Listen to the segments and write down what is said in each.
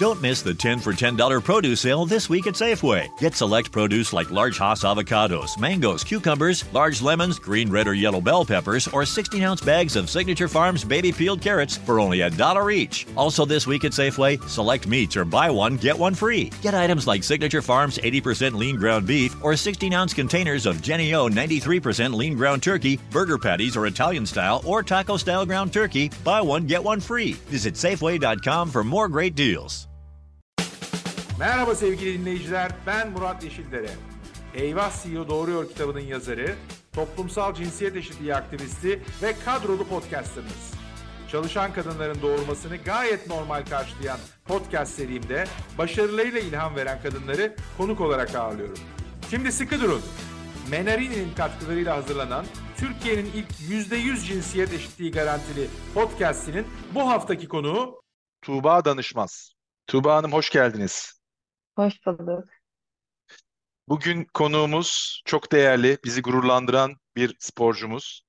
Don't miss the 10 for $10 produce sale this week at Safeway. Get select produce like large Hass avocados, mangoes, cucumbers, large lemons, green, red, or yellow bell peppers, or 16 ounce bags of Signature Farms baby peeled carrots for only a dollar each. Also, this week at Safeway, select meats or buy one, get one free. Get items like Signature Farms 80% lean ground beef or 16 ounce containers of Jenny O 93% lean ground turkey, burger patties or Italian style or taco style ground turkey. Buy one, get one free. Visit Safeway.com for more great deals. Merhaba sevgili dinleyiciler, ben Murat Yeşildere. Eyvah CEO Doğruyor kitabının yazarı, toplumsal cinsiyet eşitliği aktivisti ve kadrolu podcasterınız. Çalışan kadınların doğurmasını gayet normal karşılayan podcast serimde başarılarıyla ilham veren kadınları konuk olarak ağırlıyorum. Şimdi sıkı durun. Menarini'nin katkılarıyla hazırlanan Türkiye'nin ilk %100 cinsiyet eşitliği garantili podcastinin bu haftaki konuğu Tuğba Danışmaz. Tuğba Hanım hoş geldiniz. Hoş bulduk. Bugün konuğumuz çok değerli, bizi gururlandıran bir sporcumuz.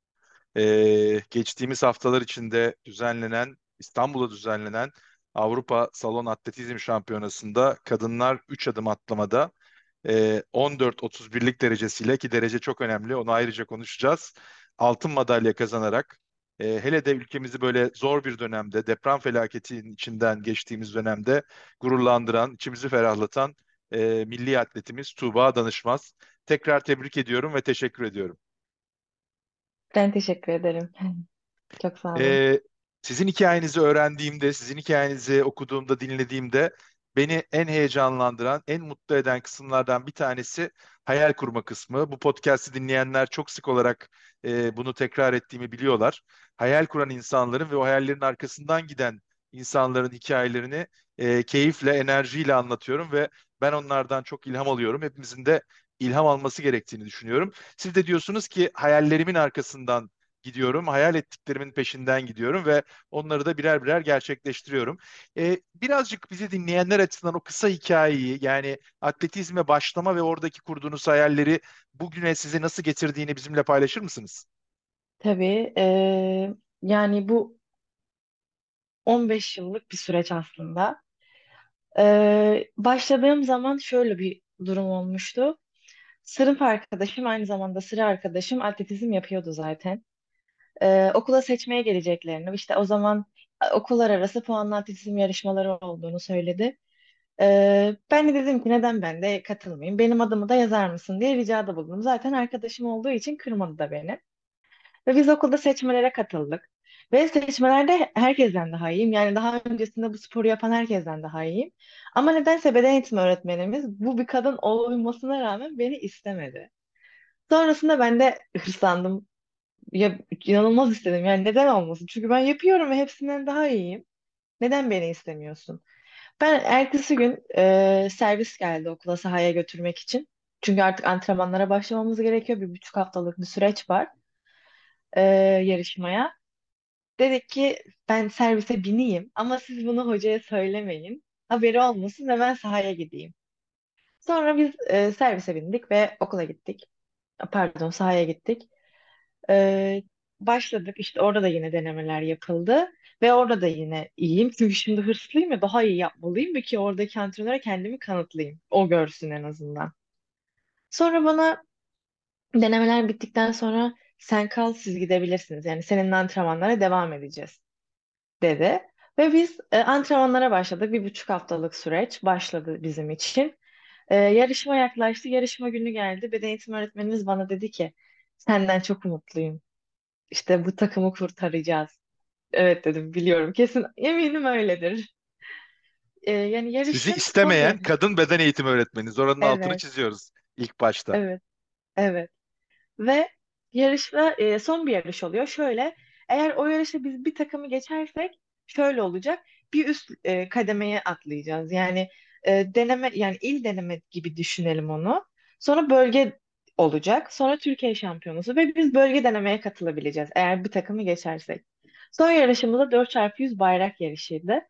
Ee, geçtiğimiz haftalar içinde düzenlenen, İstanbul'da düzenlenen Avrupa Salon Atletizm Şampiyonası'nda kadınlar 3 adım atlamada e, 14-31'lik derecesiyle ki derece çok önemli, onu ayrıca konuşacağız. Altın madalya kazanarak e, hele de ülkemizi böyle zor bir dönemde, deprem felaketinin içinden geçtiğimiz dönemde gururlandıran, içimizi ferahlatan e, milli atletimiz Tuğba Danışmaz. Tekrar tebrik ediyorum ve teşekkür ediyorum. Ben teşekkür ederim. Çok sağ olun. E, sizin hikayenizi öğrendiğimde, sizin hikayenizi okuduğumda, dinlediğimde beni en heyecanlandıran, en mutlu eden kısımlardan bir tanesi hayal kurma kısmı. Bu podcast'i dinleyenler çok sık olarak e, bunu tekrar ettiğimi biliyorlar. Hayal kuran insanların ve o hayallerin arkasından giden insanların hikayelerini e, keyifle, enerjiyle anlatıyorum ve ben onlardan çok ilham alıyorum. Hepimizin de ilham alması gerektiğini düşünüyorum. Siz de diyorsunuz ki hayallerimin arkasından gidiyorum. Hayal ettiklerimin peşinden gidiyorum ve onları da birer birer gerçekleştiriyorum. Ee, birazcık bizi dinleyenler açısından o kısa hikayeyi yani atletizme başlama ve oradaki kurduğunuz hayalleri bugüne size nasıl getirdiğini bizimle paylaşır mısınız? Tabii. eee, yani bu 15 yıllık bir süreç aslında. Eee, başladığım zaman şöyle bir durum olmuştu. Sınıf arkadaşım aynı zamanda sıra arkadaşım atletizm yapıyordu zaten. Eee, okula seçmeye geleceklerini işte o zaman e, okullar arası puanlı yarışmaları olduğunu söyledi. Eee, ben de dedim ki neden ben de katılmayayım? Benim adımı da yazar mısın diye ricada bulundum. Zaten arkadaşım olduğu için kırmadı da beni. Ve biz okulda seçmelere katıldık. Ve seçmelerde herkesten daha iyiyim. Yani daha öncesinde bu sporu yapan herkesten daha iyiyim. Ama nedense beden eğitimi öğretmenimiz bu bir kadın olmasına rağmen beni istemedi. Sonrasında ben de hırslandım. Ya, inanılmaz istedim. Yani neden olmasın? Çünkü ben yapıyorum ve hepsinden daha iyiyim. Neden beni istemiyorsun? Ben ertesi gün e, servis geldi okula sahaya götürmek için. Çünkü artık antrenmanlara başlamamız gerekiyor. Bir buçuk haftalık bir süreç var e, yarışmaya. Dedik ki ben servise bineyim ama siz bunu hocaya söylemeyin. Haberi olmasın ve ben sahaya gideyim. Sonra biz e, servise bindik ve okula gittik. Pardon sahaya gittik. E, başladık işte orada da yine denemeler yapıldı. Ve orada da yine iyiyim. Çünkü şimdi hırslıyım ve daha iyi yapmalıyım ve ki oradaki antrenöre kendimi kanıtlayayım. O görsün en azından. Sonra bana denemeler bittikten sonra sen kal siz gidebilirsiniz. Yani seninle antrenmanlara devam edeceğiz dedi. Ve biz e, antrenmanlara başladık. Bir buçuk haftalık süreç başladı bizim için. E, yarışma yaklaştı. Yarışma günü geldi. Beden eğitim öğretmenimiz bana dedi ki senden çok umutluyum. İşte bu takımı kurtaracağız. Evet dedim biliyorum. Kesin eminim öyledir. E, yani Sizi yarışın istemeyen günü. kadın beden eğitimi öğretmeniniz. Oranın altını Evet, çiziyoruz ilk başta. evet, evet. Ve yarışma e, son bir yarış oluyor. Şöyle, eğer o yarışta biz bir takımı geçersek şöyle olacak. Bir üst e, kademeye atlayacağız. Yani e, deneme yani il deneme gibi düşünelim onu. Sonra bölge olacak. Sonra Türkiye şampiyonası ve biz bölge denemeye katılabileceğiz eğer bir takımı geçersek. Son yarışımız da 4x100 bayrak yarışıydı.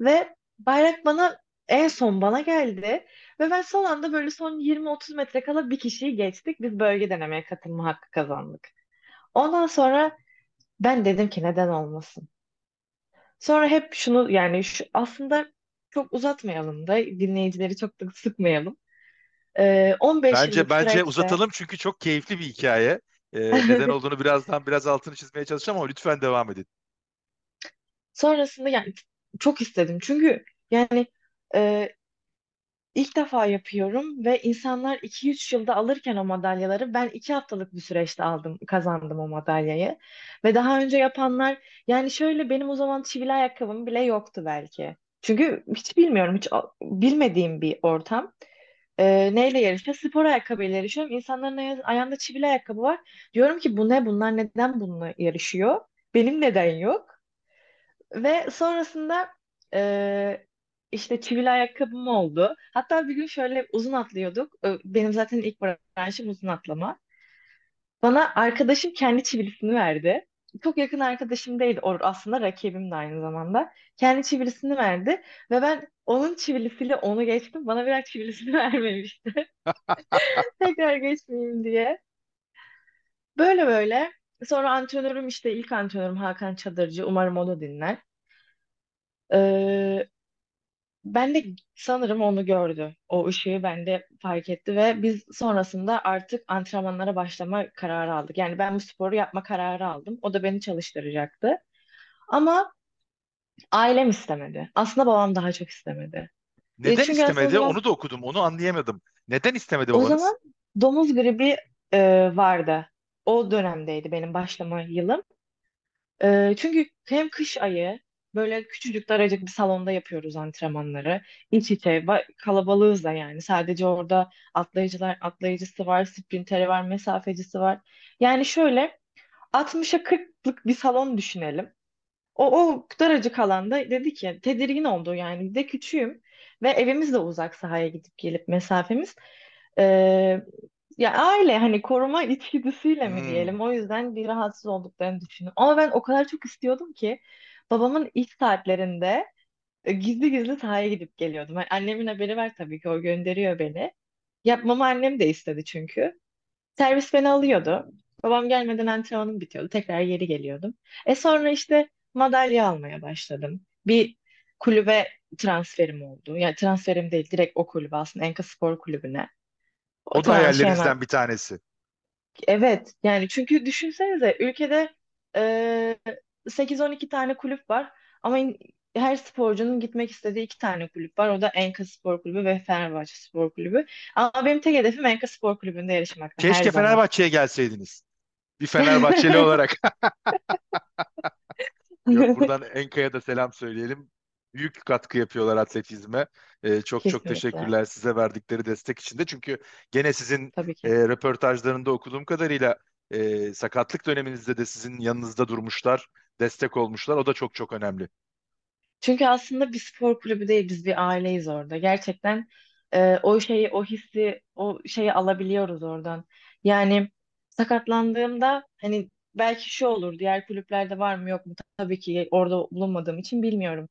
Ve bayrak bana en son bana geldi. Ve ben son anda böyle son 20-30 metre kala bir kişiyi geçtik. Biz bölge denemeye katılma hakkı kazandık. Ondan sonra ben dedim ki neden olmasın? Sonra hep şunu yani şu, aslında çok uzatmayalım da dinleyicileri çok da sıkmayalım. Ee, 15 Bence yıllık bence süreçte uzatalım çünkü çok keyifli bir hikaye. Ee, neden olduğunu birazdan biraz altını çizmeye çalışacağım ama lütfen devam edin. sonrasında yani çok istedim. Çünkü yani e, ilk defa yapıyorum ve insanlar 2-3 yılda alırken o madalyaları ben 2 haftalık bir süreçte aldım, kazandım o madalyayı. Ve daha önce yapanlar yani şöyle benim o zaman çivili ayakkabım bile yoktu belki. Çünkü hiç bilmiyorum, hiç bilmediğim bir ortam. Ee, neyle yarışıyor? Spor ayakkabıyla yarışıyorum. İnsanların aya- ayağında çivili ayakkabı var. Diyorum ki bu ne? Bunlar neden bununla yarışıyor? Benim neden yok? Ve sonrasında e, işte çivili ayakkabım oldu. Hatta bir gün şöyle uzun atlıyorduk. Benim zaten ilk branşım uzun atlama. Bana arkadaşım kendi çivilisini verdi. Çok yakın arkadaşım değil, o aslında rakibim de aynı zamanda. Kendi çivilisini verdi ve ben onun çivilisiyle onu geçtim. Bana biraz çivilisini vermemişti. Tekrar geçmeyeyim diye. Böyle böyle. Sonra antrenörüm işte ilk antrenörüm Hakan Çadırcı. Umarım o da dinler. Ee, Ben de sanırım onu gördü. O ışığı bende fark etti ve biz sonrasında artık antrenmanlara başlama kararı aldık. Yani ben bu sporu yapma kararı aldım. O da beni çalıştıracaktı. Ama ailem istemedi. Aslında babam daha çok istemedi. E, Neden çünkü aslında istemedi? biraz Onu da okudum. Onu anlayamadım. Neden istemedi o babanız? zaman domuz gribi e, vardı. O dönemdeydi benim başlama yılım. Ee, çünkü hem kış ayı böyle küçücük daracık bir salonda yapıyoruz antrenmanları. İç içe ba- kalabalığız da yani. Sadece orada atlayıcılar, atlayıcısı var, sprinteri var, mesafecisi var. Yani şöyle 60'a 40'lık bir salon düşünelim. O, o daracık alanda dedi ki tedirgin oldu yani bir de küçüğüm ve evimiz de uzak sahaya gidip gelip mesafemiz. Ee, ya aile hani koruma içgüdüsüyle mi Hmm. diyelim o yüzden bir rahatsız olduklarını düşündüm. Ama ben o kadar çok istiyordum ki babamın ilk saatlerinde e, gizli gizli sahaya gidip geliyordum. Yani annemin haberi var tabii ki o gönderiyor beni. Yapmamı annem de istedi çünkü. Servis beni alıyordu. Babam gelmeden antrenmanım bitiyordu. Tekrar geri geliyordum. E sonra işte madalya almaya başladım. Bir kulübe transferim oldu. Yani transferim değil, direkt o kulübe aslında Enka Spor Kulübü'ne. O O da şey hemen. hayallerinizden bir tanesi. Evet, yani çünkü düşünsenize ülkede 8-12 tane kulüp var ama her sporcunun gitmek istediği iki tane kulüp var. O da Enka Spor Kulübü ve Fenerbahçe Spor Kulübü. Ama benim tek hedefim Enka Spor Kulübü'nde yarışmakta Keşke. Fenerbahçe'ye gelseydiniz. Bir Fenerbahçeli olarak. Yok buradan Enka'ya da selam söyleyelim. Büyük katkı yapıyorlar atletizme. Ee, çok çok Kesinlikle. teşekkürler size verdikleri destek için de. Çünkü gene sizin e, röportajlarında okuduğum kadarıyla e, sakatlık döneminizde de sizin yanınızda durmuşlar, destek olmuşlar. O da çok çok önemli. Çünkü aslında bir spor kulübü değil, biz bir aileyiz orada. Gerçekten e, o şeyi, o hissi, o şeyi alabiliyoruz oradan. Yani sakatlandığımda hani belki şu olur, diğer kulüplerde var mı yok mu? Tabii ki orada bulunmadığım için bilmiyorum.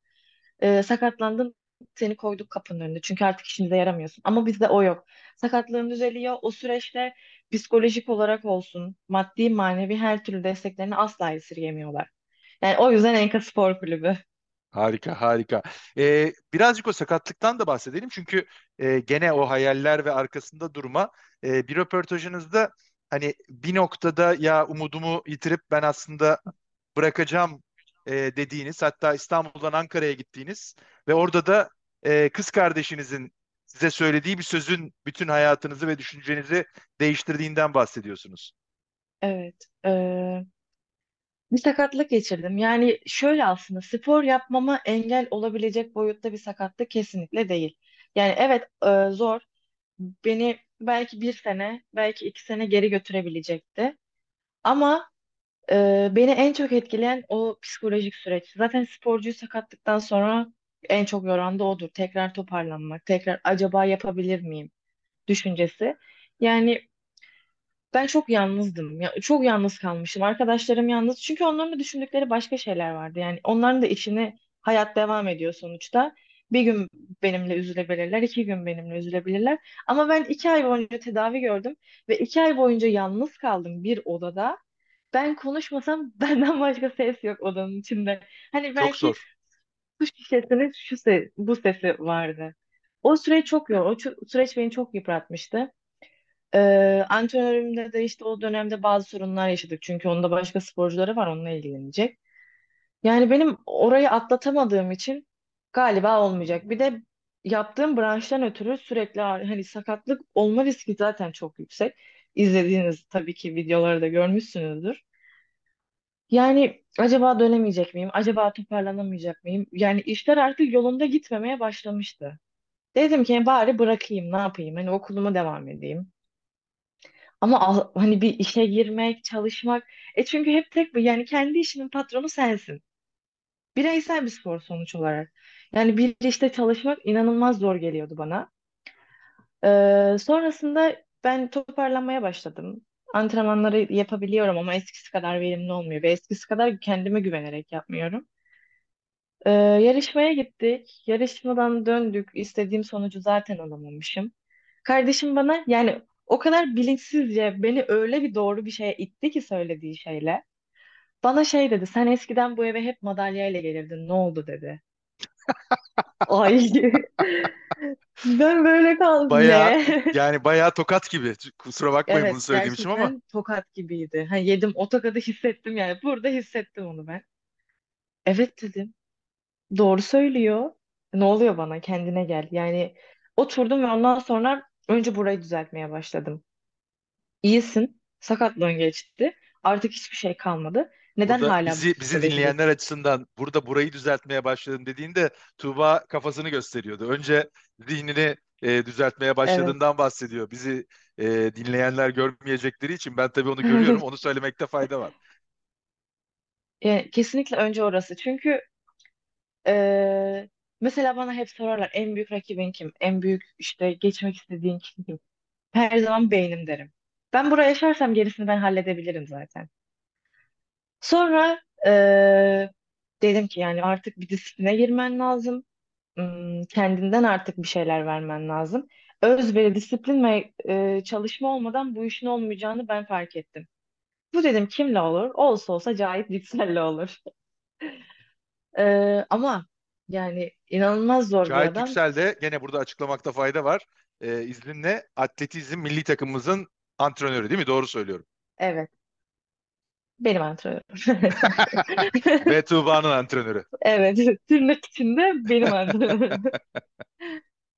E, sakatlandım, seni koyduk kapının önünde. Çünkü artık işimize yaramıyorsun. Ama bizde o yok. Sakatlığın düzeliyor. O süreçte psikolojik olarak olsun, maddi manevi her türlü desteklerini asla esirgemiyorlar. Yani o yüzden Enka Spor Kulübü. Harika, harika. Ee, birazcık o sakatlıktan da bahsedelim. Çünkü e, gene o hayaller ve arkasında durma. e, bir röportajınızda hani bir noktada ya umudumu yitirip ben aslında bırakacağım e, dediğiniz, hatta İstanbul'dan Ankara'ya gittiğiniz ve orada da e, kız kardeşinizin size söylediği bir sözün bütün hayatınızı ve düşüncenizi değiştirdiğinden bahsediyorsunuz. Evet. e, bir sakatlık geçirdim. Yani şöyle aslında spor yapmama engel olabilecek boyutta bir sakatlık kesinlikle değil. Yani evet e, zor. Beni belki bir sene, belki iki sene geri götürebilecekti. Ama e, beni en çok etkileyen o psikolojik süreç. Zaten sporcuyu sakatlıktan sonra en çok yoran da odur. Tekrar toparlanmak, tekrar acaba yapabilir miyim düşüncesi. Yani Ben çok yalnızdım. Ya, çok yalnız kalmışım. Arkadaşlarım yalnız. Çünkü onların da düşündükleri başka şeyler vardı. Yani onların da işini hayat devam ediyor sonuçta. Bir gün benimle üzülebilirler, iki gün benimle üzülebilirler. Ama ben iki ay boyunca tedavi gördüm ve iki ay boyunca yalnız kaldım bir odada. Ben konuşmasam benden başka ses yok odanın içinde. Hani Çok belki zor. su şişesinin şu se bu sesi vardı. O süreç çok yoğun. O süreç beni çok yıpratmıştı. Ee, antrenörümle de işte o dönemde bazı sorunlar yaşadık. Çünkü onda başka sporcuları var onunla ilgilenecek. Yani benim orayı atlatamadığım için galiba olmayacak. Bir de yaptığım branştan ötürü sürekli hani sakatlık olma riski zaten çok yüksek. İzlediğiniz tabii ki videoları da görmüşsünüzdür. Yani acaba dönemeyecek miyim? Acaba toparlanamayacak mıyım? Yani işler artık yolunda gitmemeye başlamıştı. Dedim ki bari bırakayım, ne yapayım? Hani okuluma devam edeyim. Ama al- hani bir işe girmek, çalışmak. E çünkü hep tek bir yani kendi işinin patronu sensin. Bireysel bir spor sonuç olarak. Yani bir işte çalışmak inanılmaz zor geliyordu bana. Ee, sonrasında ben toparlanmaya başladım. Antrenmanları yapabiliyorum ama eskisi kadar verimli olmuyor ve eskisi kadar kendime güvenerek yapmıyorum. Ee, yarışmaya gittik. Yarışmadan döndük. İstediğim sonucu zaten alamamışım. Kardeşim bana yani o kadar bilinçsizce beni öyle bir doğru bir şeye itti ki söylediği şeyle. Bana şey dedi, sen eskiden bu eve hep madalyayla gelirdin, ne oldu dedi. Ay ben böyle kaldım Baya ne? yani baya tokat gibi. Kusura bakmayın bunu Evet söylediğim için ama gerçekten tokat gibiydi. Ha, yedim o tokadı hissettim yani. Burada hissettim onu ben. Evet dedim. Doğru söylüyor. Ne oluyor bana? Kendine gel. Yani oturdum ve ondan sonra önce burayı düzeltmeye başladım. İyisin. Sakatlığın geçti. Artık hiçbir şey kalmadı. Neden burada hala bu bizi bizi dinleyenler açısından burada burayı düzeltmeye başladım dediğinde Tuğba kafasını gösteriyordu. Önce zihnini e, düzeltmeye Evet. başladığından bahsediyor. Bizi e, dinleyenler görmeyecekleri için ben tabii onu görüyorum. Onu söylemekte fayda var. Yani kesinlikle önce orası. Çünkü eee, mesela bana hep sorarlar en büyük rakibin kim? En büyük işte geçmek istediğin kim? Her zaman beynim derim. Ben buraya yaşarsam gerisini ben halledebilirim zaten. Sonra eee, dedim ki yani artık bir disipline girmen lazım. Kendinden artık bir şeyler vermen lazım. Özveri, disiplin ve eee, çalışma olmadan bu işin olmayacağını ben fark ettim. Bu dedim kimle olur? Olsa olsa Cahit Yüksel'le olur. Eee, ama yani inanılmaz zor bir Cahit adam. Yüksel de gene burada açıklamakta fayda var. E, izninle atletizm milli takımımızın antrenörü değil mi? Doğru söylüyorum. Evet, benim antrenörüm. Ve Tuğba'nın antrenörü. Evet, tırnak içinde benim antrenörüm.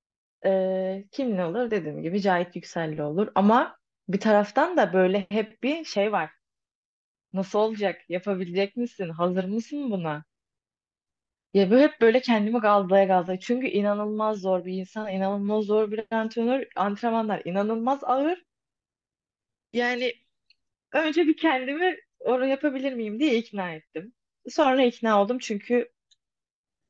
Eee kimle olur? Dediğim gibi Cahit Yüksel'le olur. Ama bir taraftan da böyle hep bir şey var. Nasıl olacak? Yapabilecek misin? Hazır mısın buna? Ya böyle hep böyle kendimi gazlaya gazlaya. Çünkü inanılmaz zor bir insan, inanılmaz zor bir antrenör. Antrenmanlar inanılmaz ağır. Yani önce bir kendimi oraya yapabilir miyim diye ikna ettim. Sonra ikna oldum çünkü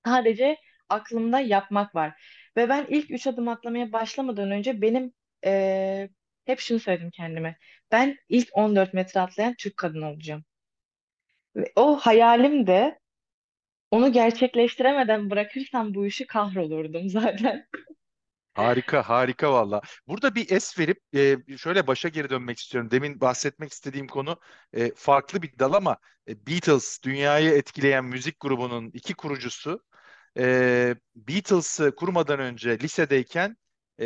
sadece aklımda yapmak var. Ve ben ilk üç adım atlamaya başlamadan önce benim eee, hep şunu söyledim kendime. Ben ilk 14 metre atlayan Türk kadını olacağım. Ve o hayalim de onu gerçekleştiremeden bırakırsam bu işi kahrolurdum zaten. Harika, harika valla. Burada bir es verip e, şöyle başa geri dönmek istiyorum. Demin bahsetmek istediğim konu e, farklı bir dal ama e, Beatles dünyayı etkileyen müzik grubunun iki kurucusu e, Beatles'ı kurmadan önce lisedeyken e,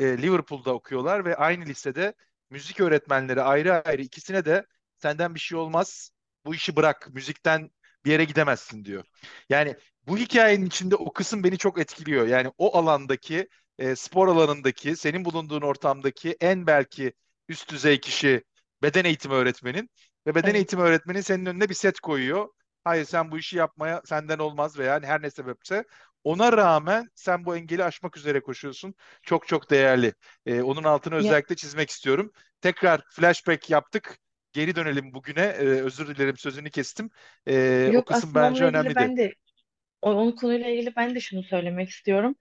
e, Liverpool'da okuyorlar ve aynı lisede müzik öğretmenleri ayrı ayrı ikisine de senden bir şey olmaz, bu işi bırak, müzikten bir yere gidemezsin diyor. Yani bu hikayenin içinde o kısım beni çok etkiliyor. Yani o alandaki, e, spor alanındaki, senin bulunduğun ortamdaki en belki üst düzey kişi beden eğitimi öğretmenin ve beden Evet, eğitimi öğretmenin senin önüne bir set koyuyor. Hayır sen bu işi yapmaya senden olmaz veya her ne sebepse ona rağmen sen bu engeli aşmak üzere koşuyorsun. Çok çok değerli. E, onun altını özellikle çizmek istiyorum. Tekrar flashback yaptık. Geri dönelim bugüne. E, özür dilerim sözünü kestim. E, o yok kısım aslında bence onunla ilgili önemliydi. ben de o, onun konuyla ilgili ben de şunu söylemek istiyorum.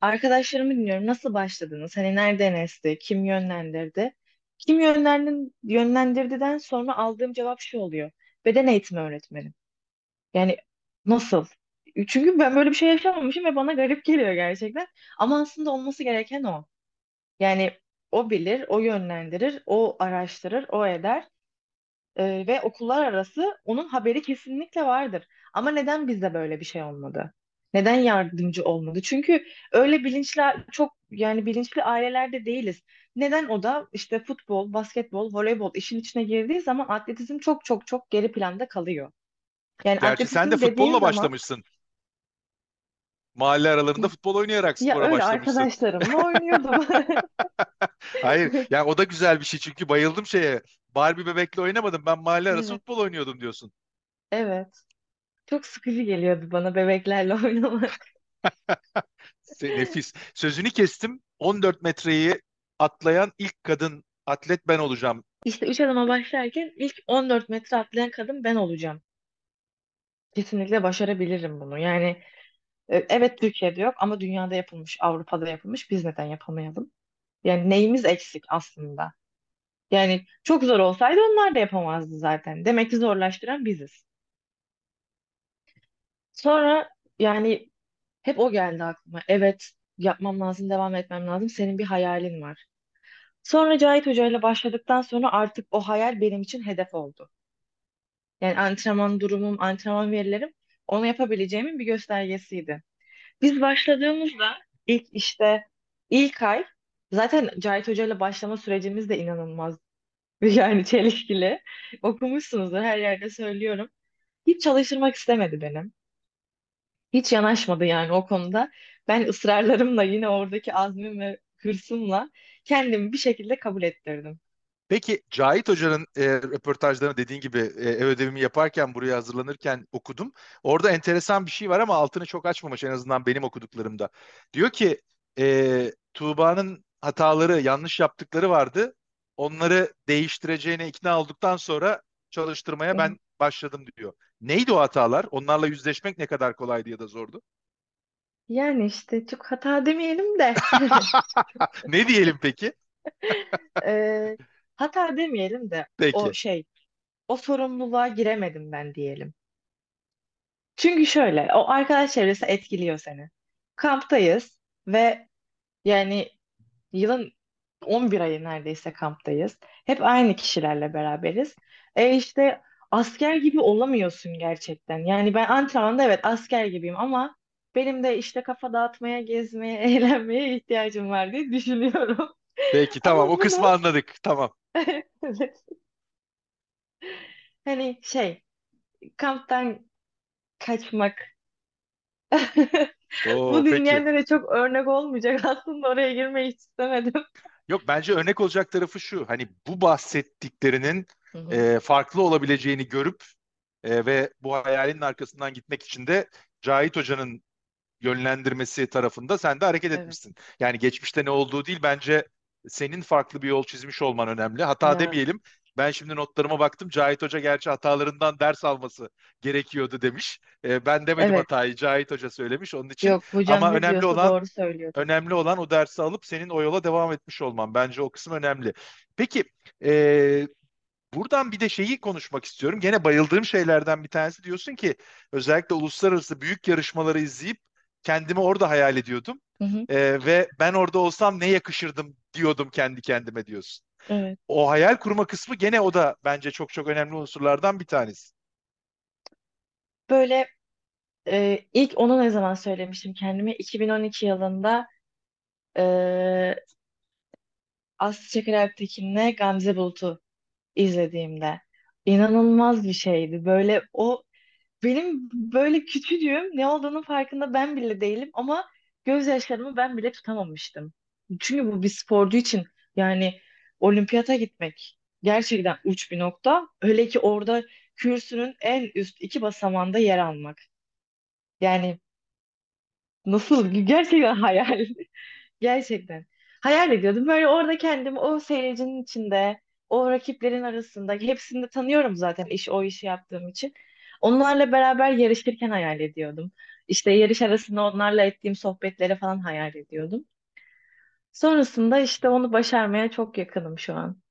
Arkadaşlarımı dinliyorum. Nasıl başladınız? Hani nereden esti? Kim yönlendirdi? Kim yönlendir, yönlendirdiden sonra aldığım cevap şu oluyor. Beden eğitimi öğretmenim. Yani nasıl? Çünkü ben böyle bir şey yaşamamışım ve bana garip geliyor gerçekten. Ama aslında olması gereken o. Yani o bilir, o yönlendirir, o araştırır, o eder. Ee, ve okullar arası onun haberi kesinlikle vardır. Ama neden bizde böyle bir şey olmadı? Neden yardımcı olmadı? Çünkü öyle bilinçli çok yani bilinçli ailelerde değiliz. Neden o da işte futbol, basketbol, voleybol işin içine girdiği zaman atletizm çok çok çok geri planda kalıyor. Yani Gerçi sen de futbolla zaman başlamışsın. Mahalle aralarında futbol oynayarak ya spora öyle başlamışsın. arkadaşlarımla oynuyordum. Hayır, yani o da güzel bir şey çünkü bayıldım şeye. Barbie bebekle oynamadım. Ben mahalle arası Evet, futbol oynuyordum diyorsun. evet. Çok sıkıcı geliyordu bana bebeklerle oynamak. Se- Nefis. Sözünü kestim. 14 metreyi atlayan ilk kadın atlet ben olacağım. İşte üç adıma başlarken ilk 14 metre atlayan kadın ben olacağım. Kesinlikle başarabilirim bunu. Yani e, evet Türkiye'de yok ama dünyada yapılmış, Avrupa'da yapılmış. Biz neden yapamayalım? Yani neyimiz eksik aslında? Yani çok zor olsaydı onlar da yapamazdı zaten. Demek ki zorlaştıran biziz. Sonra yani hep o geldi aklıma. Evet, yapmam lazım, devam etmem lazım. Senin bir hayalin var. Sonra Cahit Hoca ile başladıktan sonra artık o hayal benim için hedef oldu. Yani antrenman durumum, antrenman verilerim onu yapabileceğimin bir göstergesiydi. Biz başladığımızda ilk işte ilk ay zaten Cahit Hoca ile başlama sürecimiz de inanılmaz yani çelişkili. Okumuşsunuzdur her yerde söylüyorum. Hiç çalıştırmak istemedi benim. Hiç yanaşmadı yani o konuda. Ben ısrarlarımla yine oradaki azmim ve hırsımla kendimi bir şekilde kabul ettirdim. Peki Cahit Hoca'nın e, röportajlarını dediğin gibi e, ev ödevimi yaparken buraya hazırlanırken okudum. Orada enteresan bir şey var ama altını çok açmamış en azından benim okuduklarımda. Diyor ki e, Tuğba'nın hataları, yanlış yaptıkları vardı. Onları değiştireceğine ikna olduktan sonra çalıştırmaya ben başladım diyor. Neydi o hatalar? Onlarla yüzleşmek ne kadar kolaydı ya da zordu? Yani işte çok hata demeyelim de Ne diyelim peki? Ee, hata demeyelim de o Peki. şey o sorumluluğa giremedim ben diyelim. Çünkü şöyle o arkadaş çevresi etkiliyor seni. Kamptayız ve yani yılın 11 ayı neredeyse kamptayız. Hep aynı kişilerle beraberiz. E işte asker gibi olamıyorsun gerçekten. Yani ben antrenmanda evet asker gibiyim ama benim de işte kafa dağıtmaya, gezmeye, eğlenmeye ihtiyacım var diye düşünüyorum. Peki tamam Ama o kısmı bunu anladık. Tamam. evet, hani şey kamptan kaçmak Oo bu peki. dinleyenlere çok örnek olmayacak. Aslında oraya girmeyi hiç istemedim. Yok bence örnek olacak tarafı şu. Hani bu bahsettiklerinin Hı hı. e, farklı olabileceğini görüp e, ve bu hayalinin arkasından gitmek için de Cahit Hoca'nın yönlendirmesi tarafında sen de hareket Evet. etmişsin. Yani geçmişte ne olduğu değil bence senin farklı bir yol çizmiş olman önemli. Hata Ya demeyelim. Ben şimdi notlarıma baktım. Cahit Hoca gerçi hatalarından ders alması gerekiyordu demiş. E, ben demedim evet. hatayı. Cahit Hoca söylemiş onun için. Yok hocam Ama ne önemli diyorsa olan doğru söylüyordur. Önemli olan o dersi alıp senin o yola devam etmiş olman. Bence o kısım önemli. Peki e, buradan bir de şeyi konuşmak istiyorum. Gene bayıldığım şeylerden bir tanesi diyorsun ki özellikle uluslararası büyük yarışmaları izleyip kendimi orada hayal ediyordum. Hı hı. E, ve ben orada olsam ne yakışırdım diyordum kendi kendime diyorsun. Evet. O hayal kurma kısmı gene o da bence çok çok önemli unsurlardan bir tanesi. Böyle e, ilk onu ne zaman söylemiştim kendime? 2012 yılında e, Aslı Çakır Alptekin'le Gamze Bulut'u izlediğimde. inanılmaz bir şeydi. Böyle o benim böyle küçücüğüm ne olduğunun farkında ben bile değilim ama gözyaşlarımı ben bile tutamamıştım. Çünkü bu bir sporcu için yani olimpiyata gitmek gerçekten uç bir nokta. Öyle ki orada kürsünün en üst iki basamağında yer almak. Yani nasıl gerçekten hayal. Gerçekten. Hayal ediyordum. Böyle orada kendimi o seyircinin içinde, o rakiplerin arasında, hepsini de tanıyorum zaten iş o işi yaptığım için. Onlarla beraber yarışırken hayal ediyordum. İşte yarış arasında onlarla ettiğim sohbetleri falan hayal ediyordum. Sonrasında işte onu başarmaya çok yakınım şu an.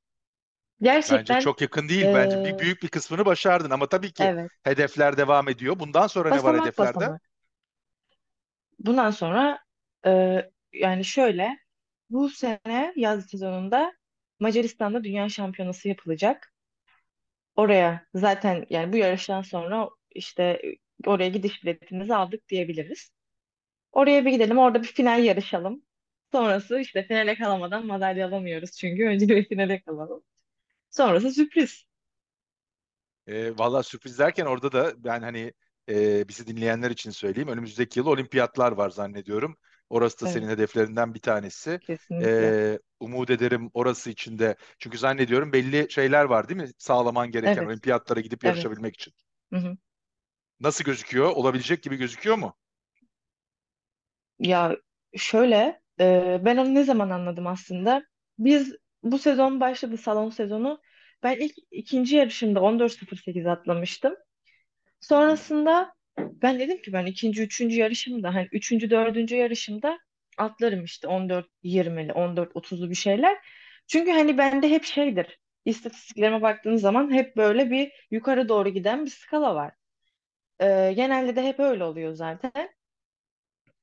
Bence Gerçekten çok yakın değil. Bence bir eee, büyük bir kısmını başardın ama tabii ki evet. hedefler devam ediyor. Bundan sonra ne var Basamak hedeflerde? basamak. Bundan sonra eee, yani şöyle bu sene yaz sezonunda Macaristan'da Dünya Şampiyonası yapılacak. Oraya zaten yani bu yarıştan sonra işte oraya gidiş biletimizi aldık diyebiliriz. Oraya bir gidelim, orada bir final yarışalım. Sonrası işte finale kalamadan madalya alamıyoruz çünkü önce bir finale kalalım. Sonrası sürpriz. E, valla sürpriz derken orada da ben hani e, bizi dinleyenler için söyleyeyim. Önümüzdeki yıl olimpiyatlar var zannediyorum. Orası da senin Evet, hedeflerinden bir tanesi. kesinlikle. E, umut ederim orası için de. Çünkü zannediyorum belli şeyler var değil mi? Sağlaman gereken Evet, olimpiyatlara gidip evet. yarışabilmek için. Hı hı. Nasıl gözüküyor? Olabilecek gibi gözüküyor mu? Ya şöyle, ben onu ne zaman anladım aslında? Biz bu sezon başladı salon sezonu. Ben ilk ikinci yarışımda 14.08 atlamıştım. Sonrasında ben dedim ki ben ikinci, üçüncü yarışımda hani üçüncü, dördüncü yarışımda atlarım işte 14-20'li, 14-30'lu bir şeyler. Çünkü hani bende hep şeydir. İstatistiklerime baktığınız zaman hep böyle bir yukarı doğru giden bir skala var. Ee, genelde de hep öyle oluyor zaten.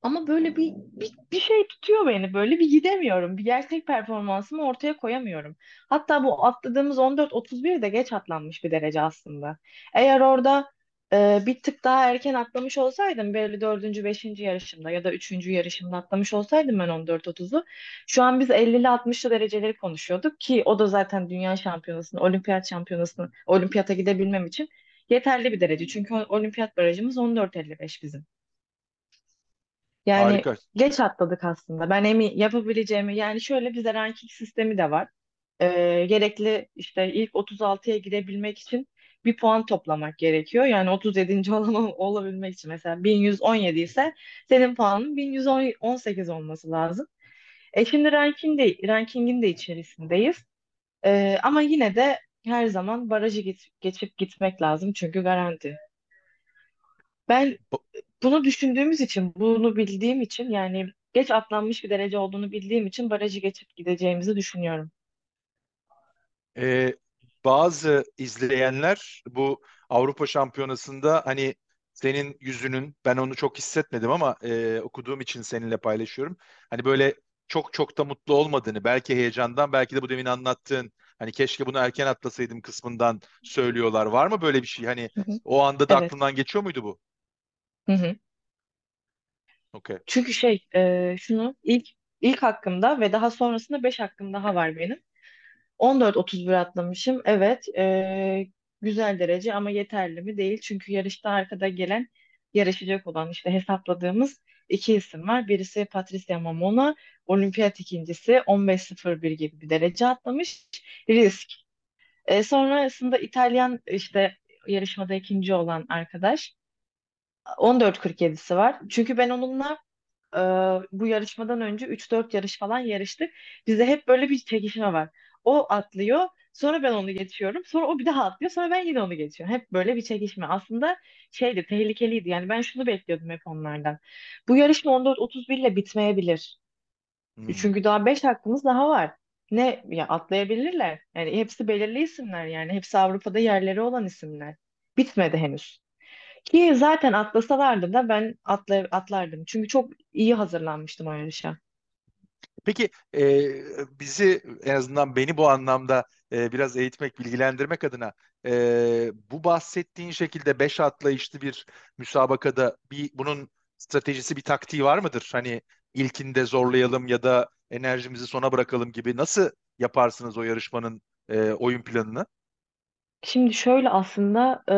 Ama böyle bir, bir, bir şey tutuyor beni. Böyle bir gidemiyorum. Bir gerçek performansımı ortaya koyamıyorum. Hatta bu atladığımız 14-31 de geç atlanmış bir derece aslında. Eğer orada e, bir tık daha erken atlamış olsaydım böyle dördüncü, beşinci yarışımda ya da üçüncü yarışımda atlamış olsaydım ben 14-30'u şu an biz 50'li 60'lı dereceleri konuşuyorduk ki o da zaten dünya şampiyonasını, olimpiyat şampiyonasını, olimpiyata gidebilmem için yeterli bir derece. Çünkü olimpiyat barajımız 14.55 bizim. Yani Harika. geç atladık aslında. Ben emin yapabileceğimi yani şöyle bize ranking sistemi de var. Ee, gerekli işte ilk 36'ya girebilmek için bir puan toplamak gerekiyor. Yani 37. olan olabilmek için mesela 1117 ise senin puanın 1118 olması lazım. E şimdi ranking de, rankingin de içerisindeyiz. Ee, ama yine de her zaman barajı git- geçip gitmek lazım çünkü garanti. Ben bunu düşündüğümüz için, bunu bildiğim için yani geç atlanmış bir derece olduğunu bildiğim için barajı geçip gideceğimizi düşünüyorum. Ee, bazı izleyenler bu Avrupa Şampiyonası'nda hani senin yüzünün ben onu çok hissetmedim ama e, okuduğum için seninle paylaşıyorum. Hani böyle çok çok da mutlu olmadığını belki heyecandan belki de bu demin anlattığın hani keşke bunu erken atlasaydım kısmından söylüyorlar. Var mı böyle bir şey? Hani Hı hı. o anda da Evet. aklından geçiyor muydu bu? Hı hı. Okey. Çünkü şey, e, şunu ilk ilk hakkımda ve daha sonrasında 5 hakkım daha var benim. 14-31 atlamışım. Evet, e, güzel derece ama yeterli mi? Değil. Çünkü yarışta arkada gelen, yarışacak olan işte hesapladığımız iki isim var. Birisi Patricia Mamona, olimpiyat ikincisi 15.01 gibi bir derece atlamış. Risk. E, sonrasında İtalyan işte yarışmada ikinci olan arkadaş 14.47'si var. Çünkü ben onunla e, bu yarışmadan önce 3-4 yarış falan yarıştık. Bizde hep böyle bir çekişme var. O atlıyor, sonra ben onu geçiyorum, sonra o bir daha atlıyor, sonra ben yine onu geçiyorum. Hep böyle bir çekişme. Aslında şeydi, tehlikeliydi. Yani ben şunu bekliyordum hep onlardan. Bu yarışma 14-31 ile bitmeyebilir. Hmm. Çünkü daha 5 hakkımız daha var. Ne ya atlayabilirler. Yani hepsi belirli isimler yani. Hepsi Avrupa'da yerleri olan isimler. Bitmedi henüz. Ki zaten atlasalardı da ben atla, atlardım. Çünkü çok iyi hazırlanmıştım o yarışa. Peki e, bizi en azından beni bu anlamda e, biraz eğitmek, bilgilendirmek adına e, bu bahsettiğin şekilde beş atlayışlı bir müsabakada bir bunun stratejisi, bir taktiği var mıdır? Hani ilkinde zorlayalım ya da enerjimizi sona bırakalım gibi nasıl yaparsınız o yarışmanın e, oyun planını? Şimdi şöyle aslında e,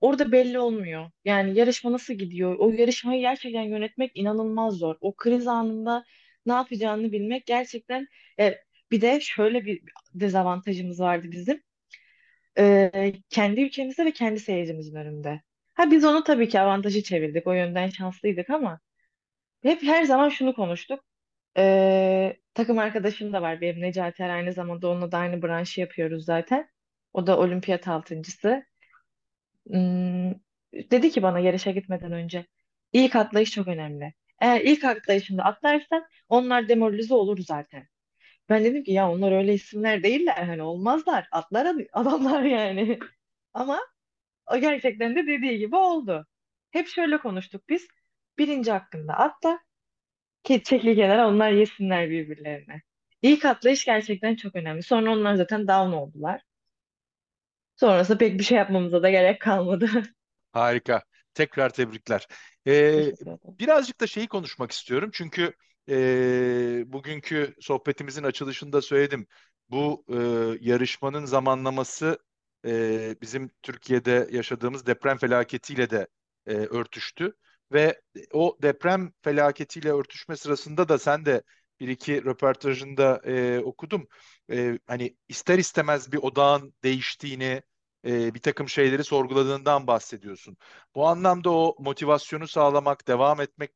orada belli olmuyor. Yani yarışma nasıl gidiyor? O yarışmayı gerçekten yönetmek inanılmaz zor. O kriz anında ne yapacağını bilmek gerçekten e, bir de şöyle bir dezavantajımız vardı bizim. E, kendi ülkemizde ve kendi seyircimizin önünde. Ha biz onu tabii ki avantajı çevirdik. O yönden şanslıydık ama hep her zaman şunu konuştuk. E, takım arkadaşım da var benim Necati Er, aynı zamanda onunla da aynı branşı yapıyoruz zaten. O da olimpiyat altıncısı. Hmm, dedi ki bana yarışa gitmeden önce ilk atlayış çok önemli. Eğer ilk atlayışında atlarsan onlar demoralize olur zaten. Ben dedim ki ya onlar öyle isimler değiller hani olmazlar atlar ad- adamlar yani. Ama o gerçekten de dediği gibi oldu. Hep şöyle konuştuk biz. Birinci hakkında atla ki çekli kenara onlar yesinler birbirlerine. İlk atlayış gerçekten çok önemli. Sonra onlar zaten down oldular. Sonrasında pek bir şey yapmamıza da gerek kalmadı. Harika. Tekrar tebrikler. Ee, birazcık da şeyi konuşmak istiyorum. Çünkü e, bugünkü sohbetimizin açılışında söyledim. Bu e, yarışmanın zamanlaması e, bizim Türkiye'de yaşadığımız deprem felaketiyle de e, örtüştü. Ve o deprem felaketiyle örtüşme sırasında da sen de bir iki röportajında e, okudum. E, hani ister istemez bir odağın değiştiğini, e, bir takım şeyleri sorguladığından bahsediyorsun. Bu anlamda o motivasyonu sağlamak, devam etmek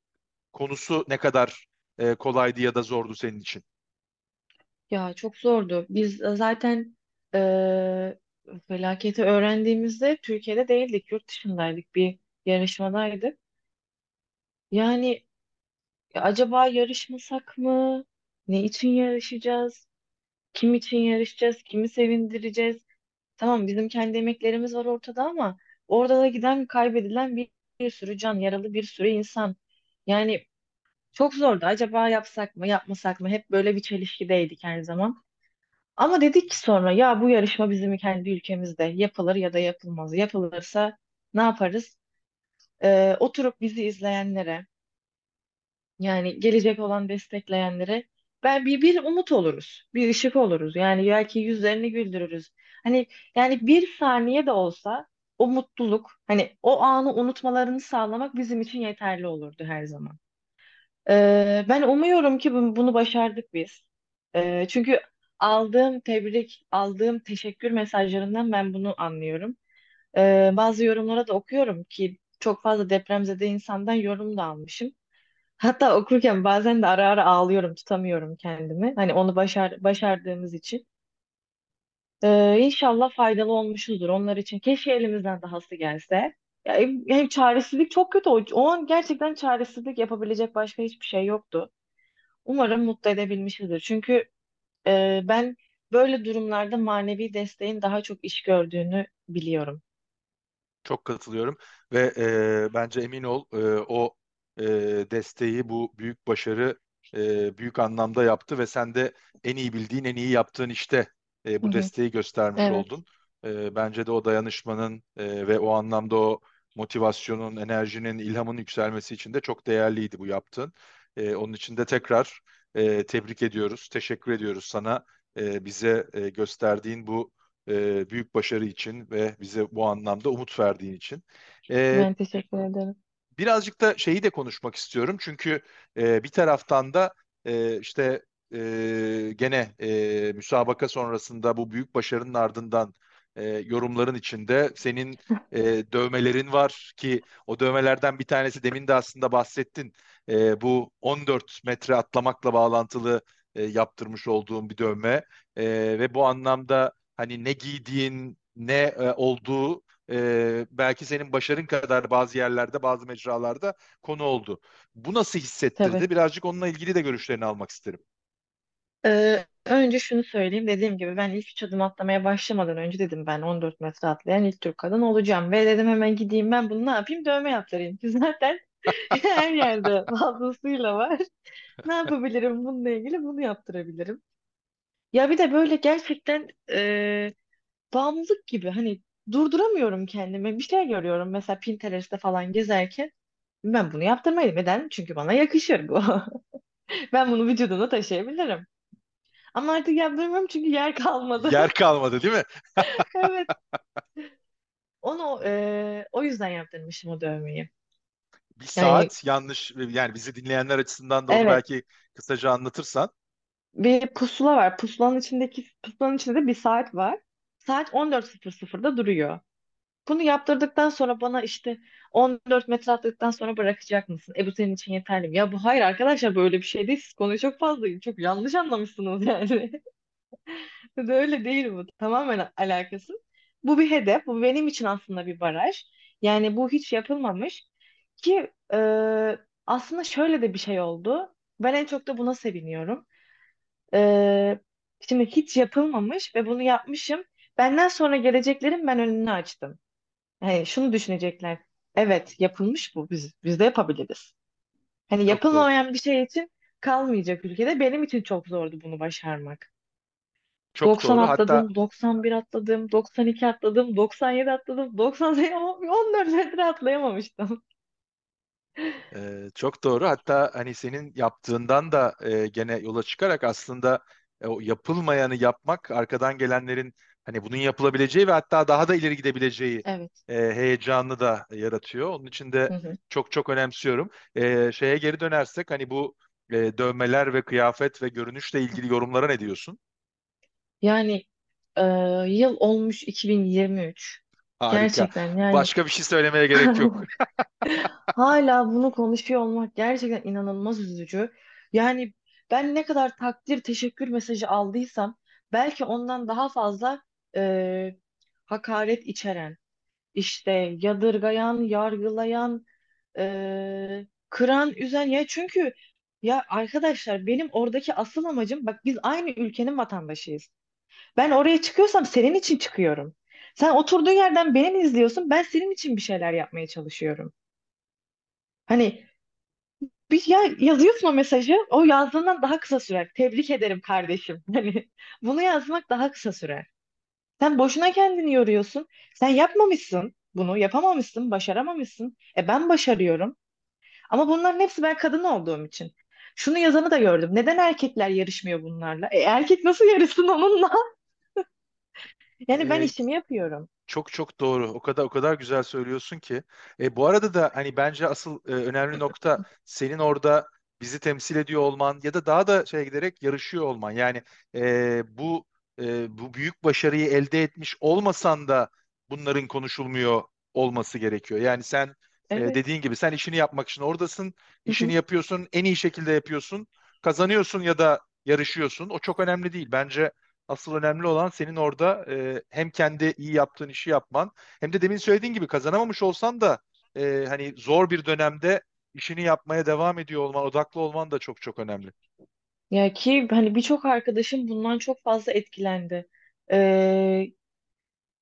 konusu ne kadar e, kolaydı ya da zordu senin için? Ya çok zordu. Biz zaten e, felaketi öğrendiğimizde Türkiye'de değildik, yurt dışındaydık, bir yarışmadaydık. Yani acaba yarışmasak mı? Ne için yarışacağız? Kim için yarışacağız? Kimi sevindireceğiz? Tamam bizim kendi emeklerimiz var ortada ama orada da giden kaybedilen bir, bir sürü can, yaralı bir sürü insan. Yani çok zordu. Acaba yapsak mı, yapmasak mı? Hep böyle bir çelişkideydik her zaman. Ama dedik ki sonra ya bu yarışma bizim kendi ülkemizde yapılır ya da yapılmaz. Yapılırsa ne yaparız? Ee, oturup bizi izleyenlere yani gelecek olan destekleyenlere ben bir, bir umut oluruz. Bir ışık oluruz. Yani belki yüzlerini güldürürüz. Hani yani bir saniye de olsa o mutluluk hani o anı unutmalarını sağlamak bizim için yeterli olurdu her zaman. Ee, ben umuyorum ki bunu, başardık biz. Ee, çünkü aldığım tebrik, aldığım teşekkür mesajlarından ben bunu anlıyorum. Ee, bazı yorumlara da okuyorum ki çok fazla depremzede insandan yorum da almışım. Hatta okurken bazen de ara ara ağlıyorum, tutamıyorum kendimi. Hani onu başar, başardığımız için. Ee, İnşallah faydalı olmuşuzdur onlar için. Keşke elimizden dahası gelse. Ya, hem hem çaresizlik çok kötü. O, o an gerçekten çaresizlik yapabilecek başka hiçbir şey yoktu. Umarım mutlu edebilmişizdir. Çünkü e, ben böyle durumlarda manevi desteğin daha çok iş gördüğünü biliyorum. Çok katılıyorum ve e, bence emin ol e, o e, desteği bu büyük başarı e, büyük anlamda yaptı ve sen de en iyi bildiğin en iyi yaptığın işte e, bu hı. desteği göstermiş Evet, oldun. E, bence de o dayanışmanın e, ve o anlamda o motivasyonun, enerjinin, ilhamın yükselmesi için de çok değerliydi bu yaptığın. E, onun için de tekrar e, tebrik ediyoruz, teşekkür ediyoruz sana e, bize e, gösterdiğin bu e, büyük başarı için ve bize bu anlamda umut verdiğin için. E, ben teşekkür ederim. Birazcık da şeyi de konuşmak istiyorum çünkü e, bir taraftan da e, işte e, gene e, müsabaka sonrasında bu büyük başarının ardından e, yorumların içinde senin e, dövmelerin var ki o dövmelerden bir tanesi demin de aslında bahsettin. E, bu 14 metre atlamakla bağlantılı e, yaptırmış olduğum bir dövme E, ve bu anlamda hani ne giydiğin ne e, olduğu e, belki senin başarın kadar bazı yerlerde bazı mecralarda konu oldu. Bu nasıl Tabii. hissettirdi? Birazcık onunla ilgili de görüşlerini almak isterim. Ee, önce şunu söyleyeyim. Dediğim gibi ben ilk üç adım atlamaya başlamadan önce dedim ben 14 metre atlayan ilk Türk kadın olacağım. Ve dedim hemen gideyim ben bunu ne yapayım? Dövme yaptırayım. Ki zaten her yerde fazlasıyla var. Ne yapabilirim bununla ilgili? Bunu yaptırabilirim. Ya bir de böyle gerçekten e, bağımlılık gibi hani durduramıyorum kendimi. Bir şey görüyorum mesela Pinterest'te falan gezerken ben bunu yaptırmayayım. Neden? Çünkü bana yakışır bu. Ben bunu vücudumda taşıyabilirim. Ama artık yaptırmıyorum çünkü yer kalmadı. Yer kalmadı değil mi? Evet. Onu e, o yüzden yaptırmıştım o dövmeyi. Bir Yani saat yanlış yani bizi dinleyenler açısından da onu evet belki kısaca anlatırsan. bir pusula var. Pusulanın içindeki pusulanın içinde de bir saat var. Saat 14.00'da duruyor. Bunu yaptırdıktan sonra bana işte 14 metre attıktan sonra bırakacak mısın? E bu senin için yeterli mi? Ya bu hayır arkadaşlar böyle bir şey değil. Siz konuyu çok fazla çok yanlış anlamışsınız yani. Öyle değil bu. Tamamen alakasız. Bu bir hedef. Bu benim için aslında bir baraj. Yani bu hiç yapılmamış ki e, aslında şöyle de bir şey oldu. Ben en çok da buna seviniyorum. E, şimdi hiç yapılmamış ve bunu yapmışım. Benden sonra geleceklerin ben önünü açtım. Yani şunu düşünecekler. Evet, yapılmış bu. Biz, biz de yapabiliriz. Hani Çok doğru. yapılmayan bir şey için kalmayacak ülkede. Benim için çok zordu bunu başarmak. Çok 90 doğru. Hatta atladım, 91 atladım, 92 atladım, 97 atladım, 98 ama 14 metre atlayamamıştım. Ee, çok doğru. Hatta hani senin yaptığından da e, gene yola çıkarak aslında e, o yapılmayanı yapmak arkadan gelenlerin hani bunun yapılabileceği ve hatta daha da ileri gidebileceği Evet. e, heyecanını da yaratıyor. Onun için de Hı hı. çok çok önemsiyorum. E, şeye geri dönersek hani bu e, dövmeler ve kıyafet ve görünüşle ilgili yorumlara ne diyorsun? Yani e, yıl olmuş 2023. Harika. Gerçekten yani Başka bir şey söylemeye gerek yok. hala bunu konuşuyor olmak gerçekten inanılmaz üzücü. Yani ben ne kadar takdir, teşekkür mesajı aldıysam belki ondan daha fazla e, hakaret içeren, işte yadırgayan, yargılayan, e, kıran, üzen ya çünkü ya arkadaşlar benim oradaki asıl amacım bak biz aynı ülkenin vatandaşıyız. Ben oraya çıkıyorsam senin için çıkıyorum. Sen oturduğun yerden beni mi izliyorsun? Ben senin için bir şeyler yapmaya çalışıyorum. Hani bir ya yazıyorsun o mesajı, o yazdığından daha kısa sürer. Tebrik ederim kardeşim. Hani bunu yazmak daha kısa sürer. Sen boşuna kendini yoruyorsun. Sen yapmamışsın bunu, yapamamışsın, başaramamışsın. E ben başarıyorum. Ama bunların hepsi ben kadın olduğum için. Şunu yazanı da gördüm. Neden erkekler yarışmıyor bunlarla? E erkek nasıl yarışsın onunla? Yani ben E, işimi yapıyorum. Çok çok doğru. O kadar o kadar güzel söylüyorsun ki. E, bu arada da hani bence asıl e, önemli nokta senin orada bizi temsil ediyor olman ya da daha da şey giderek yarışıyor olman. Yani e, bu e, bu büyük başarıyı elde etmiş olmasan da bunların konuşulmuyor olması gerekiyor. Yani sen e, Evet. dediğin gibi sen işini yapmak için oradasın, işini hı. yapıyorsun, en iyi şekilde yapıyorsun, kazanıyorsun ya da yarışıyorsun. O çok önemli değil. Bence Asıl önemli olan senin orada e, hem kendi iyi yaptığın işi yapman hem de demin söylediğin gibi kazanamamış olsan da e, hani zor bir dönemde işini yapmaya devam ediyor olman, odaklı olman da çok çok önemli. Ya ki hani birçok arkadaşım bundan çok fazla etkilendi. Ee,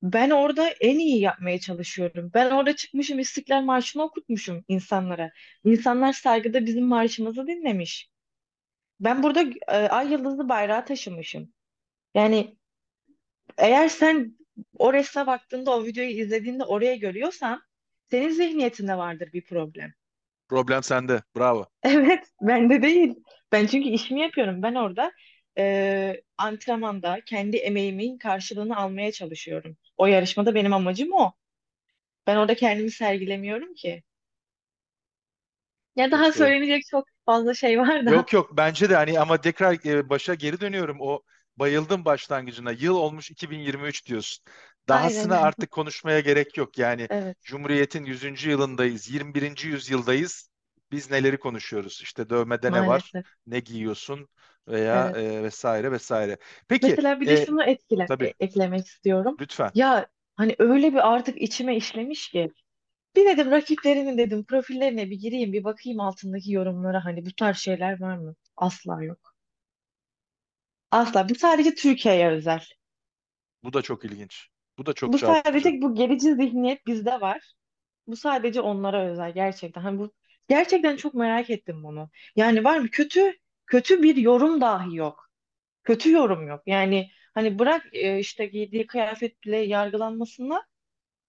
ben orada en iyi yapmaya çalışıyorum. Ben orada çıkmışım İstiklal Marşı'nı okutmuşum insanlara. İnsanlar saygıda bizim marşımızı dinlemiş. Ben burada e, ay yıldızlı bayrağı taşımışım. Yani eğer sen o resme baktığında, o videoyu izlediğinde oraya görüyorsan senin zihniyetinde vardır bir problem. Problem sende. Bravo. Evet, bende değil. Ben çünkü işimi yapıyorum. Ben orada e, antrenmanda kendi emeğimin karşılığını almaya çalışıyorum. O yarışmada benim amacım o. Ben orada kendimi sergilemiyorum ki. Ya daha söylenecek çok fazla şey var da. Yok yok bence de hani ama tekrar e, başa geri dönüyorum. O bayıldım başlangıcına. Yıl olmuş 2023 diyorsun. Aynen. Dahasına artık konuşmaya gerek yok. Yani Evet, Cumhuriyet'in yüzüncü yılındayız, 21. yüzyıldayız. Biz neleri konuşuyoruz? İşte dövmede ne var, maalesef. ne giyiyorsun veya Evet. e, vesaire vesaire. Peki, Mesela bir de e, şunu etkile, tabii e- eklemek istiyorum. lütfen. Ya hani öyle bir artık içime işlemiş ki. Bir dedim rakiplerimin dedim profillerine bir gireyim bir bakayım altındaki yorumlara hani bu tarz şeyler var mı? Asla yok. Asla. Bu sadece Türkiye'ye özel. Bu da çok ilginç. Bu da çok Bu çarpıcı. sadece bu gerici zihniyet bizde var. Bu sadece onlara özel gerçekten. Hani bu gerçekten çok merak ettim bunu. Yani var mı kötü kötü bir yorum dahi yok. Kötü yorum yok. Yani hani bırak e, işte giydiği kıyafet bile yargılanmasına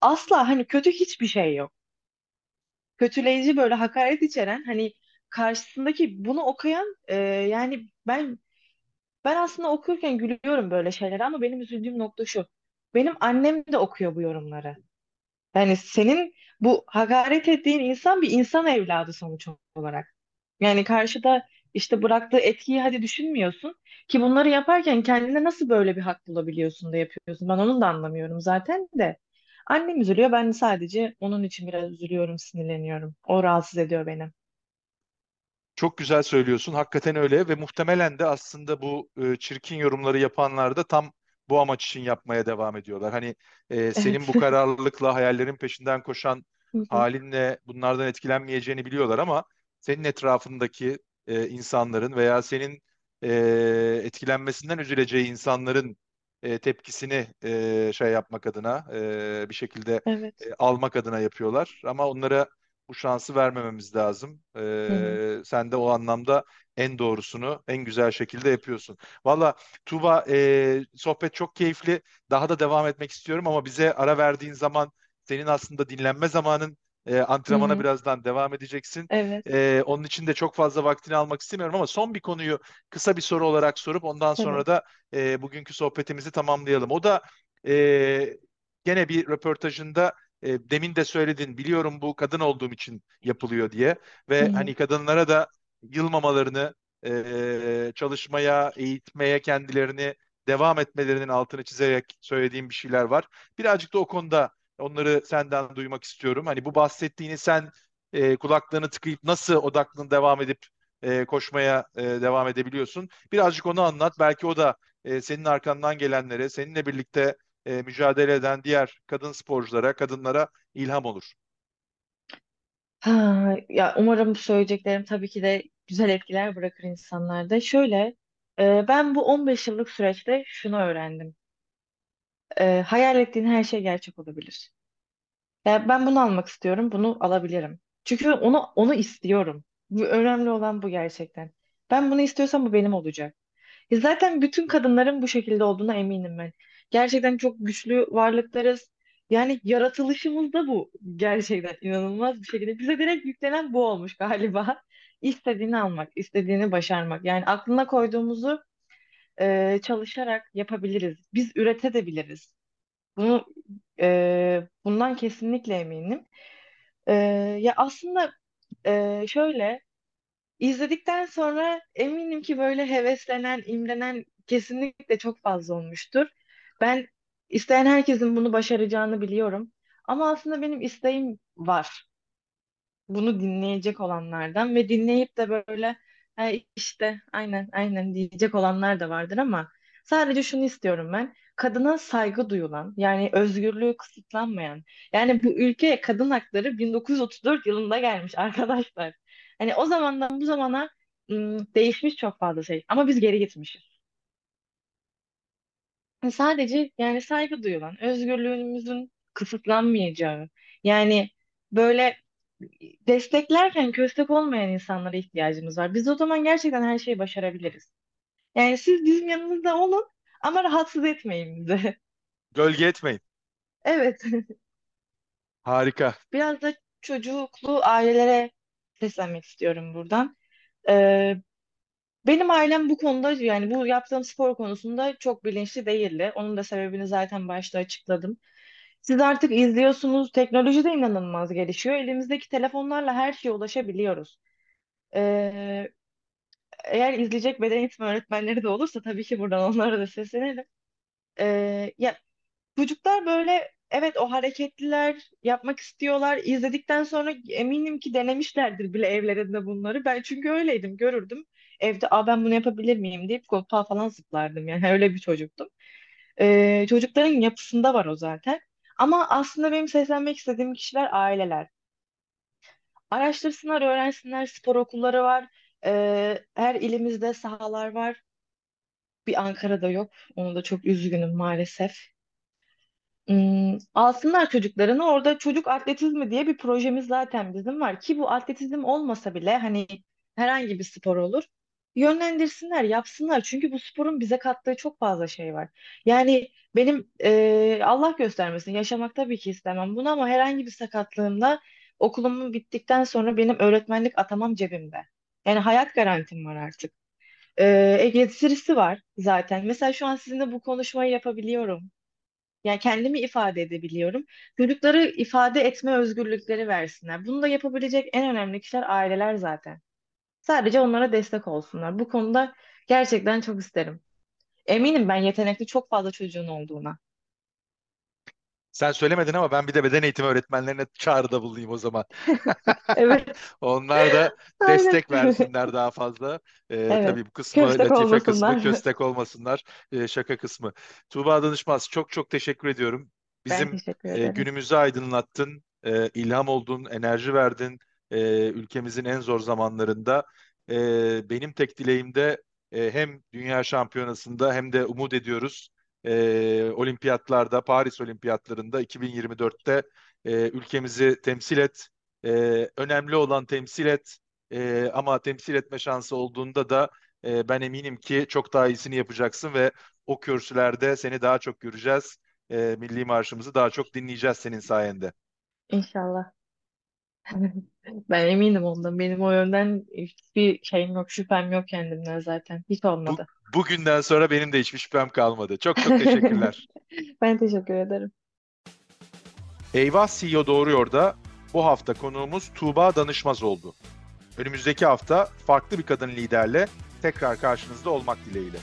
asla hani kötü hiçbir şey yok. Kötüleyici böyle hakaret içeren hani karşısındaki bunu okuyan e, yani ben Ben aslında okurken gülüyorum böyle şeylere ama benim üzüldüğüm nokta şu. Benim annem de okuyor bu yorumları. Yani senin bu hakaret ettiğin insan bir insan evladı sonuç olarak. Yani karşıda işte bıraktığı etkiyi hadi düşünmüyorsun ki bunları yaparken kendine nasıl böyle bir hak bulabiliyorsun da yapıyorsun. Ben onu da anlamıyorum zaten de. Annem üzülüyor ben de sadece onun için biraz üzülüyorum, sinirleniyorum. O rahatsız ediyor beni. Çok güzel söylüyorsun. Hakikaten öyle ve muhtemelen de aslında bu e, çirkin yorumları yapanlar da tam bu amaç için yapmaya devam ediyorlar. Hani e, senin bu kararlılıkla hayallerin peşinden koşan halinle bunlardan etkilenmeyeceğini biliyorlar ama senin etrafındaki e, insanların veya senin e, etkilenmesinden üzüleceği insanların e, tepkisini e, şey yapmak adına e, bir şekilde Evet. e, almak adına yapıyorlar. Ama onlara bu şansı vermememiz lazım. Hı hı. Ee, sen de o anlamda en doğrusunu en güzel şekilde yapıyorsun. Valla Tuğba e, sohbet çok keyifli. Daha da devam etmek istiyorum ama bize ara verdiğin zaman senin aslında dinlenme zamanın e, antrenmana hı. birazdan devam edeceksin. Evet, E, onun için de çok fazla vaktini almak istemiyorum ama son bir konuyu kısa bir soru olarak sorup ondan sonra da e, bugünkü sohbetimizi tamamlayalım. O da e, gene bir röportajında e, demin de söyledin biliyorum bu kadın olduğum için yapılıyor diye ve hı. hani kadınlara da yılmamalarını e, çalışmaya, eğitmeye kendilerini devam etmelerinin altını çizerek söylediğim bir şeyler var. Birazcık da o konuda onları senden duymak istiyorum. Hani bu bahsettiğini sen e, kulaklarını tıkayıp nasıl odaklığını devam edip e, koşmaya e, devam edebiliyorsun? Birazcık onu anlat. Belki o da e, senin arkandan gelenlere, seninle birlikte e, mücadele eden diğer kadın sporculara, kadınlara ilham olur. Ha, ya umarım söyleyeceklerim tabii ki de güzel etkiler bırakır insanlarda. Şöyle, e, ben bu 15 yıllık süreçte şunu öğrendim. E, hayal ettiğin her şey gerçek olabilir. Ya ben bunu almak istiyorum, bunu alabilirim. Çünkü onu onu istiyorum. Bu önemli olan bu gerçekten. Ben bunu istiyorsam bu benim olacak. E zaten bütün kadınların bu şekilde olduğuna eminim ben. Gerçekten çok güçlü varlıklarız. Yani yaratılışımız da bu. Gerçekten inanılmaz bir şekilde. Bize direkt yüklenen bu olmuş galiba. İstediğini almak, istediğini başarmak. Yani aklına koyduğumuzu e, çalışarak yapabiliriz. Biz üretebiliriz. Bunu e, bundan kesinlikle eminim. E, ya aslında e, şöyle izledikten sonra eminim ki böyle heveslenen, imrenen kesinlikle çok fazla olmuştur. Ben isteyen herkesin bunu başaracağını biliyorum. Ama aslında benim isteğim var bunu dinleyecek olanlardan ve dinleyip de böyle "Ha işte aynen aynen diyecek olanlar da vardır ama sadece şunu istiyorum ben. Kadına saygı duyulan yani özgürlüğü kısıtlanmayan yani bu ülkeye kadın hakları 1934 yılında gelmiş arkadaşlar. Hani o zamandan bu zamana ım, değişmiş çok fazla şey ama biz geri gitmişiz. Sadece yani saygı duyulan, özgürlüğümüzün kısıtlanmayacağı yani böyle desteklerken köstek olmayan insanlara ihtiyacımız var. Biz o zaman gerçekten her şeyi başarabiliriz. Yani siz bizim yanımızda olun ama rahatsız etmeyin bizi. Gölge etmeyin. Evet. Harika. Biraz da çocuklu ailelere seslenmek istiyorum buradan. Ee, benim ailem bu konuda yani bu yaptığım spor konusunda çok bilinçli değildi. Onun da sebebini zaten başta açıkladım. Siz artık izliyorsunuz. Teknoloji de inanılmaz gelişiyor. Elimizdeki telefonlarla her şeye ulaşabiliyoruz. Ee, Eğer izleyecek beden eğitimi öğretmenleri de olursa tabii ki buradan onlara da seslenelim. Ee, ya çocuklar böyle evet o hareketliler yapmak istiyorlar. İzledikten sonra eminim ki denemişlerdir bile evlerinde bunları. Ben çünkü öyleydim, görürdüm. Evde Aa, ben bunu yapabilir miyim deyip koltuğa falan zıplardım. Yani öyle bir çocuktum. Ee, çocukların yapısında var o zaten. Ama aslında benim seslenmek istediğim kişiler aileler. Araştırsınlar, öğrensinler. Spor okulları var. Ee, her ilimizde sahalar var. Bir Ankara'da yok. Onu da çok üzgünüm maalesef. Hmm, alsınlar çocuklarını. Orada çocuk atletizmi diye bir projemiz zaten bizim var. Ki bu atletizm olmasa bile hani herhangi bir spor olur. Yönlendirsinler, yapsınlar. Çünkü bu sporun bize kattığı çok fazla şey var. Yani benim e, Allah göstermesin yaşamak tabii ki istemem bunu ama herhangi bir sakatlığımda okulumun bittikten sonra benim öğretmenlik atamam cebimde. Yani hayat garantim var artık. E, getirisi var zaten. Mesela şu an sizinle bu konuşmayı yapabiliyorum. Yani kendimi ifade edebiliyorum. Çocukları ifade etme özgürlükleri versinler. Bunu da yapabilecek en önemli kişiler aileler zaten. Sadece onlara destek olsunlar. Bu konuda gerçekten çok isterim. Eminim ben yetenekli çok fazla çocuğun olduğuna. Sen söylemedin ama ben bir de beden eğitimi öğretmenlerine çağrıda bulunayım o zaman. Evet, Onlar da aynen. destek versinler daha fazla. Ee, Evet. tabii bu kısmı, Köstek latife kısmı, olmasınlar. köstek olmasınlar, ee, şaka kısmı. Tuğba Danışmaz çok çok teşekkür ediyorum. Ben Bizim teşekkür e, ederim. günümüzü aydınlattın, e, ilham oldun, enerji verdin e, ülkemizin en zor zamanlarında. E, benim tek dileğim de e, hem Dünya Şampiyonası'nda hem de umut ediyoruz e, olimpiyatlarda, Paris Olimpiyatlarında 2024'te e, ülkemizi temsil et Ee, önemli olan temsil et. Ee, ama temsil etme şansı olduğunda da e, ben eminim ki çok daha iyisini yapacaksın ve o kürsülerde seni daha çok göreceğiz. Ee, milli marşımızı daha çok dinleyeceğiz senin sayende. İnşallah. Ben eminim ondan. Benim o yönden hiçbir şeyim yok, şüphem yok kendimden zaten. Hiç Bu, olmadı. bugünden sonra benim de hiçbir şüphem kalmadı. Çok çok teşekkürler. Ben teşekkür ederim. Eyvah CEO Doğruyor da bu hafta konuğumuz Tuğba Danışmaz oldu. Önümüzdeki hafta farklı bir kadın liderle tekrar karşınızda olmak dileğiyle.